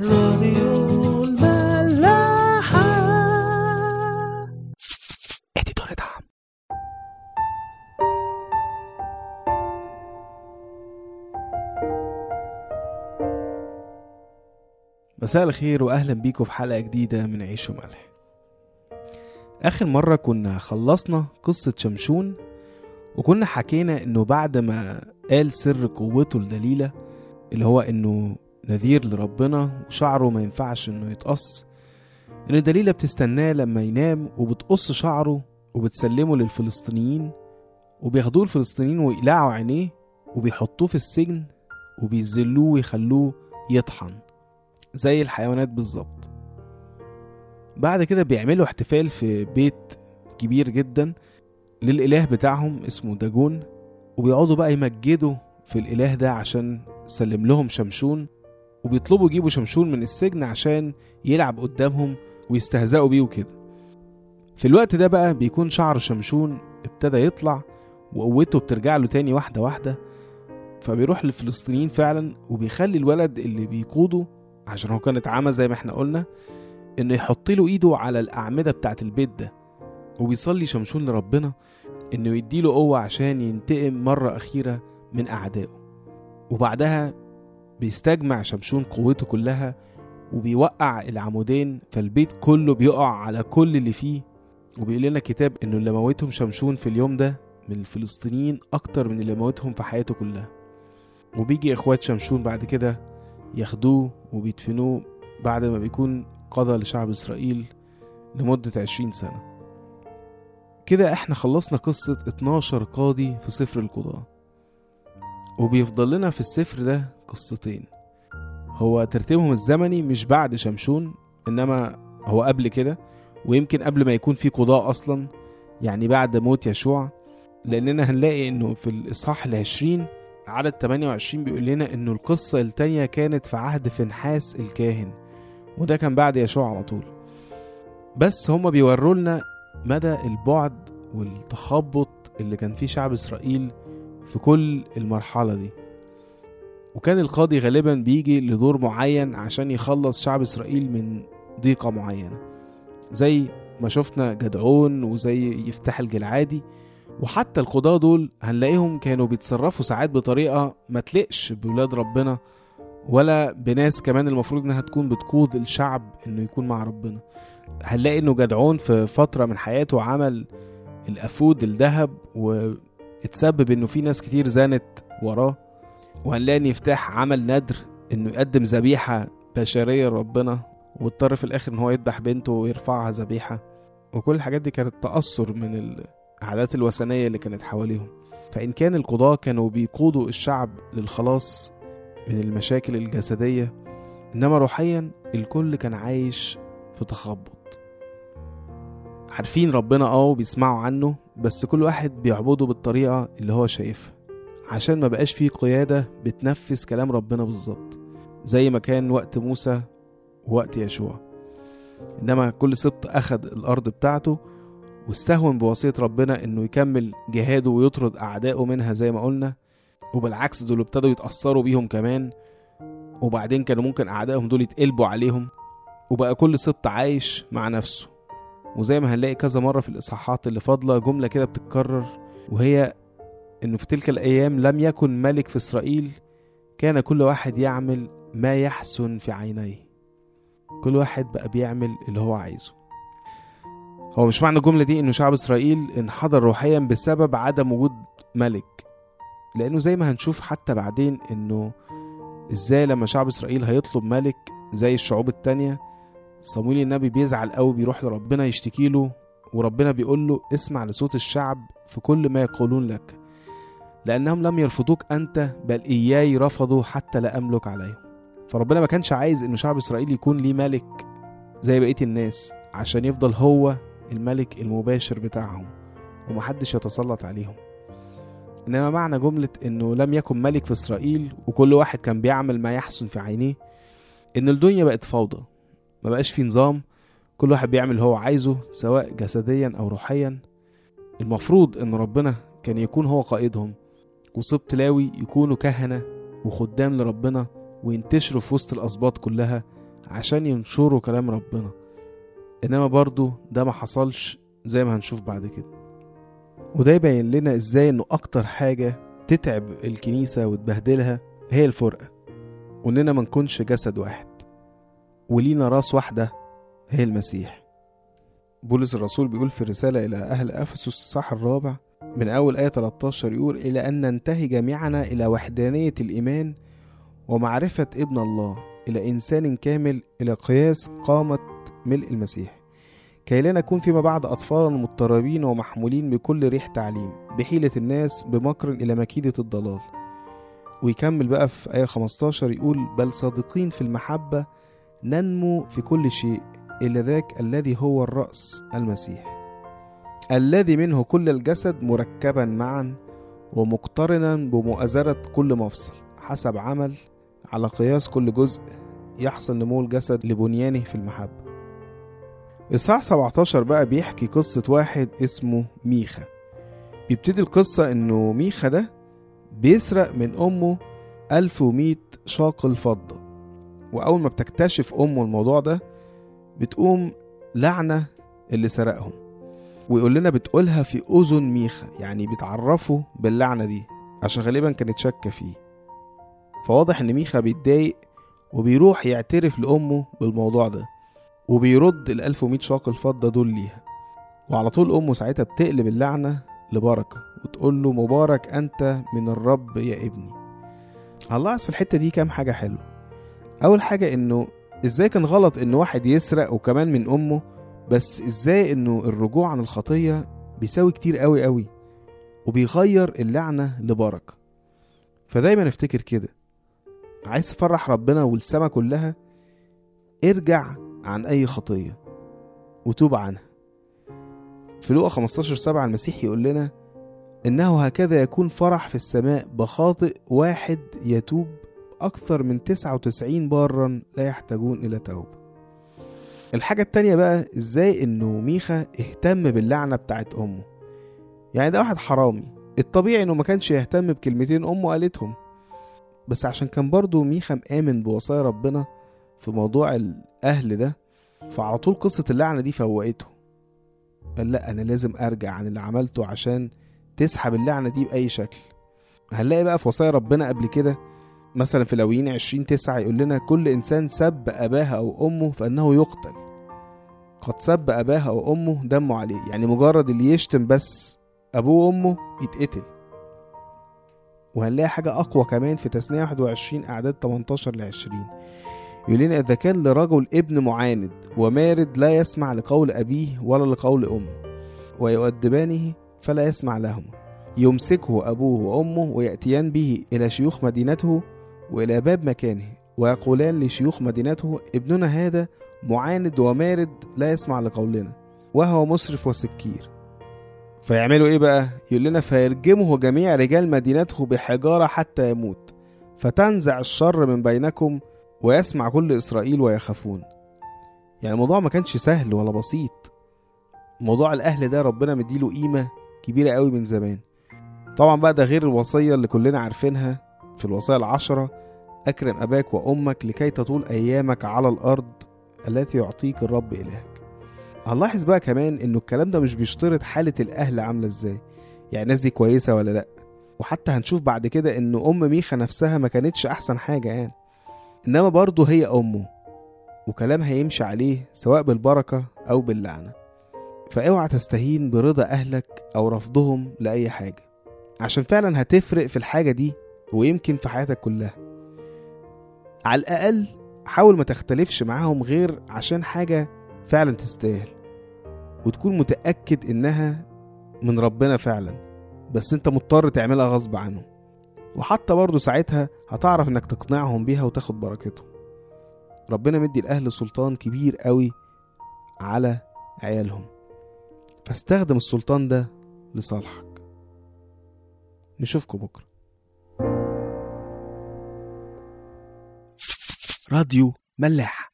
راديو الملاحة. اديتور دعم. مساء الخير واهلا بيكم في حلقة جديدة من عيش وملح. آخر مرة كنا خلصنا قصة شمشون وكنا حكينا إنه بعد ما قال سر قوته لدليلة اللي هو إنه نذير لربنا وشعره ما ينفعش إنه يتقص إن دليلة بتستناه لما ينام وبتقص شعره وبتسلمه للفلسطينيين وبياخدوه الفلسطينيين ويقلعوا عينيه وبيحطوه في السجن وبيذلوه ويخلوه يطحن زي الحيوانات بالظبط. بعد كده بيعملوا احتفال في بيت كبير جدا للإله بتاعهم اسمه داجون وبيقعدوا بقى يمجدوا في الإله ده عشان سلم لهم شمشون وبيطلبوا يجيبوا شمشون من السجن عشان يلعب قدامهم ويستهزئوا بيه وكده. في الوقت ده بقى بيكون شعر شمشون ابتدى يطلع وقوته بترجع له تاني واحدة واحدة فبيروح للفلسطينيين فعلا وبيخلي الولد اللي بيقوده عشان هو كان اتعمى زي ما إحنا قلنا إنه يحط له إيده على الأعمدة بتاعت البيت ده. وبيصلي شمشون لربنا إنه يديله قوة عشان ينتقم مرة أخيرة من أعدائه. وبعدها بيستجمع شمشون قوته كلها وبيوقع العمودين فالبيت كله بيقع على كل اللي فيه. وبيقول لنا كتاب إنه اللي موتهم شمشون في اليوم ده من الفلسطينيين أكتر من اللي موتهم في حياته كلها. وبيجي إخوات شمشون بعد كده ياخدوه وبيدفنوه بعد ما بيكون قضى لشعب إسرائيل لمدة عشرين سنة. كده إحنا خلصنا قصة 12 قاضي في سفر القضاء. وبيفضل لنا في السفر ده قصتين. هو ترتيبهم الزمني مش بعد شمشون إنما هو قبل كده ويمكن قبل ما يكون في قضاء أصلا يعني بعد موت يشوع لأننا هنلاقي إنه في الإصحاح العشرين عدد 28 بيقول لنا إنه القصة التانية كانت في عهد فنحاس الكاهن وده كان بعد يشوع على طول. بس هما بيوروا لنا مدى البعد والتخبط اللي كان فيه شعب إسرائيل في كل المرحلة دي. وكان القاضي غالبا بيجي لدور معين عشان يخلص شعب إسرائيل من ضيقة معينة زي ما شفنا جدعون وزي يفتح الجلعادي. وحتى القضاة دول هنلاقيهم كانوا بيتصرفوا ساعات بطريقة ما تلقش بولاد ربنا ولا بناس كمان المفروض إنها تكون بتقود الشعب إنه يكون مع ربنا. هنلاقي إنه جدعون في فترة من حياته عمل الأفود الذهب واتسبب إنه في ناس كتير زانت وراه وهنلاقي إن يفتح عمل ندر إنه يقدم ذبيحة بشرية لربنا واضطر في الآخر إن هو يذبح بنته ويرفعها ذبيحة. وكل الحاجات دي كانت تأثر من العادات الوثنية اللي كانت حواليهم. فإن كان القضاة كانوا بيقودوا الشعب للخلاص من المشاكل الجسدية إنما روحيا الكل كان عايش في تخبط. عارفين ربنا آه وبيسمعوا عنه بس كل واحد بيعبده بالطريقة اللي هو شايفها عشان ما بقاش فيه قيادة بتنفذ كلام ربنا بالظبط زي ما كان وقت موسى ووقت يشوع. إنما كل سبط أخد الأرض بتاعته واستهون بوصية ربنا إنه يكمل جهاده ويطرد أعدائه منها زي ما قلنا وبالعكس دول ابتدوا يتأثروا بيهم كمان وبعدين كانوا ممكن أعدائهم دول يتقلبوا عليهم وبقى كل سبط عايش مع نفسه. وزي ما هنلاقي كذا مرة في الإصحاحات اللي فاضلة جملة كده بتتكرر وهي إنه في تلك الأيام لم يكن ملك في إسرائيل كان كل واحد يعمل ما يحسن في عينيه. كل واحد بقى بيعمل اللي هو عايزه. هو مش معنى الجملة دي إنه شعب إسرائيل انحدر روحيا بسبب عدم وجود ملك لأنه زي ما هنشوف حتى بعدين إنه إزاي لما شعب إسرائيل هيطلب ملك زي الشعوب التانية صمويل النبي بيزعل قوي بيروح لربنا يشتكي له وربنا بيقول له اسمع لصوت الشعب في كل ما يقولون لك. لأنهم لم يرفضوك أنت بل إياي رفضوا حتى لا أملك عليهم. فربنا ما كانش عايز إنه شعب إسرائيل يكون ليه ملك زي بقية الناس عشان يفضل هو الملك المباشر بتاعهم ومحدش يتسلط عليهم. إنما معنى جملة إنه لم يكن ملك في إسرائيل وكل واحد كان بيعمل ما يحسن في عينيه إن الدنيا بقت فوضى. ما بقاش في نظام كل واحد بيعمل اللي هو عايزه سواء جسديا أو روحيا. المفروض إن ربنا كان يكون هو قائدهم وسبط لاوي يكونوا كهنة وخدام لربنا وينتشروا في وسط الأسباط كلها عشان ينشروا كلام ربنا. إنما برضو ده ما حصلش زي ما هنشوف بعد كده. وده يبين لنا إزاي إنه أكتر حاجة تتعب الكنيسة وتبهدلها هي الفرقة وإننا ما نكونش جسد واحد. ولينا راس واحدة هي المسيح. بولس الرسول بيقول في الرسالة إلى أهل أفسس الصح الرابع من أول آية 13 يقول إلى أن ننتهي جميعنا إلى وحدانية الإيمان ومعرفة ابن الله إلى إنسان كامل إلى قياس قامة ملء المسيح. كي لا نكون فيما بعد أطفالا مضطربين ومحمولين بكل ريح تعليم بحيلة الناس بمكر إلى مكيدة الضلال. ويكمل بقى في آية 15 يقول بل صادقين في المحبة ننمو في كل شيء إلى ذاك الذي هو الرأس المسيح الذي منه كل الجسد مركبا معا ومقترنا بمؤازرة كل مفصل حسب عمل على قياس كل جزء يحصل نمو الجسد لبنيانه في المحبة. إصحاح 17 بقى بيحكي قصة واحد اسمه ميخا. بيبتدي القصة إنه ميخا ده بيسرق من أمه 1100 شاقل فضة. وأول ما بتكتشف أمه الموضوع ده بتقوم لعنة اللي سرقهم. ويقول لنا بتقولها في أذن ميخا يعني بتعرفه باللعنة دي عشان غالبا كانت شاكة فيه. فواضح إن ميخا بيتضايق وبيروح يعترف لأمه بالموضوع ده وبيرد ال 1100 شاقل فضة دول ليها. وعلى طول أمه ساعتها بتقلب اللعنة لبركة وتقول له مبارك أنت من الرب يا ابني. هنلاحظ في الحتة دي كام حاجة حلوة. أول حاجة إنه إزاي كان غلط إن واحد يسرق وكمان من أمه بس إزاي إنه الرجوع عن الخطية بيساوي كتير قوي قوي وبيغير اللعنة لبركة. فدايما أفتكر كده. عايز تفرح ربنا والسما كلها ارجع عن أي خطية وتوب عنها. في لوقا 15 7 المسيح يقول لنا إنه هكذا يكون فرح في السماء بخاطئ واحد يتوب أكثر من 99 بارا لا يحتاجون إلى توبة. الحاجة التانية بقى إزاي إنه ميخا اهتم باللعنة بتاعت أمه. يعني ده واحد حرامي. الطبيعي إنه ما كانش يهتم بكلمتين أمه قالتهم. بس عشان كان برضه ميخا مآمن بوصايا ربنا في موضوع الأهل ده فعلى طول قصة اللعنة دي فوقته. قال لا أنا لازم أرجع عن اللي عملته عشان تسحب اللعنة دي بأي شكل. هنلاقي بقى في وصايا ربنا قبل كده مثلا في لويين 20 تسعة يقول لنا كل إنسان سب أباه أو أمه فإنه يقتل. قد سب أباه أو أمه دمه عليه. يعني مجرد اللي يشتم بس أبوه وأمه يتقتل. وهنلاقي حاجة أقوى كمان في تثنية 21 أعداد 18 ل 20 يقول لنا إذا كان لرجل ابن معاند ومارد لا يسمع لقول أبيه ولا لقول أمه ويؤدبانه فلا يسمع لهما يمسكه أبوه وأمه ويأتيان به إلى شيوخ مدينته وإلى باب مكانه ويقولان لشيوخ مدينته ابننا هذا معاند ومارد لا يسمع لقولنا وهو مسرف وسكير. فيعملوا إيه بقى؟ يقول لنا فيرجمه جميع رجال مدينته بحجارة حتى يموت فتنزع الشر من بينكم ويسمع كل إسرائيل ويخافون. يعني الموضوع ما كانش سهل ولا بسيط. موضوع الأهل ده ربنا مديله قيمة كبيرة قوي من زمان. طبعا بقى ده غير الوصية اللي كلنا عارفينها. في الوصايا العشرة أكرم أباك وأمك لكي تطول أيامك على الأرض التي يعطيك الرب إلهك. هنلاحظ بقى كمان إنه الكلام ده مش بيشترط حالة الأهل عاملة إزاي يعني الناس دي كويسة ولا لأ؟ وحتى هنشوف بعد كده إن أم ميخا نفسها ما كانتش أحسن حاجة يعني. إنما برضه هي أمه وكلامها يمشي عليه سواء بالبركة أو باللعنة. فأوعى تستهين برضا أهلك أو رفضهم لأي حاجة. عشان فعلا هتفرق في الحاجة دي ويمكن في حياتك كلها. على الأقل حاول ما تختلفش معاهم غير عشان حاجة فعلا تستاهل وتكون متأكد إنها من ربنا فعلا بس أنت مضطر تعملها غصب عنهم. وحتى برضه ساعتها هتعرف إنك تقنعهم بيها وتاخد بركتهم. ربنا مدي الأهل سلطان كبير قوي على عيالهم. فاستخدم السلطان ده لصالحك. نشوفكم بكرة. راديو ملاح.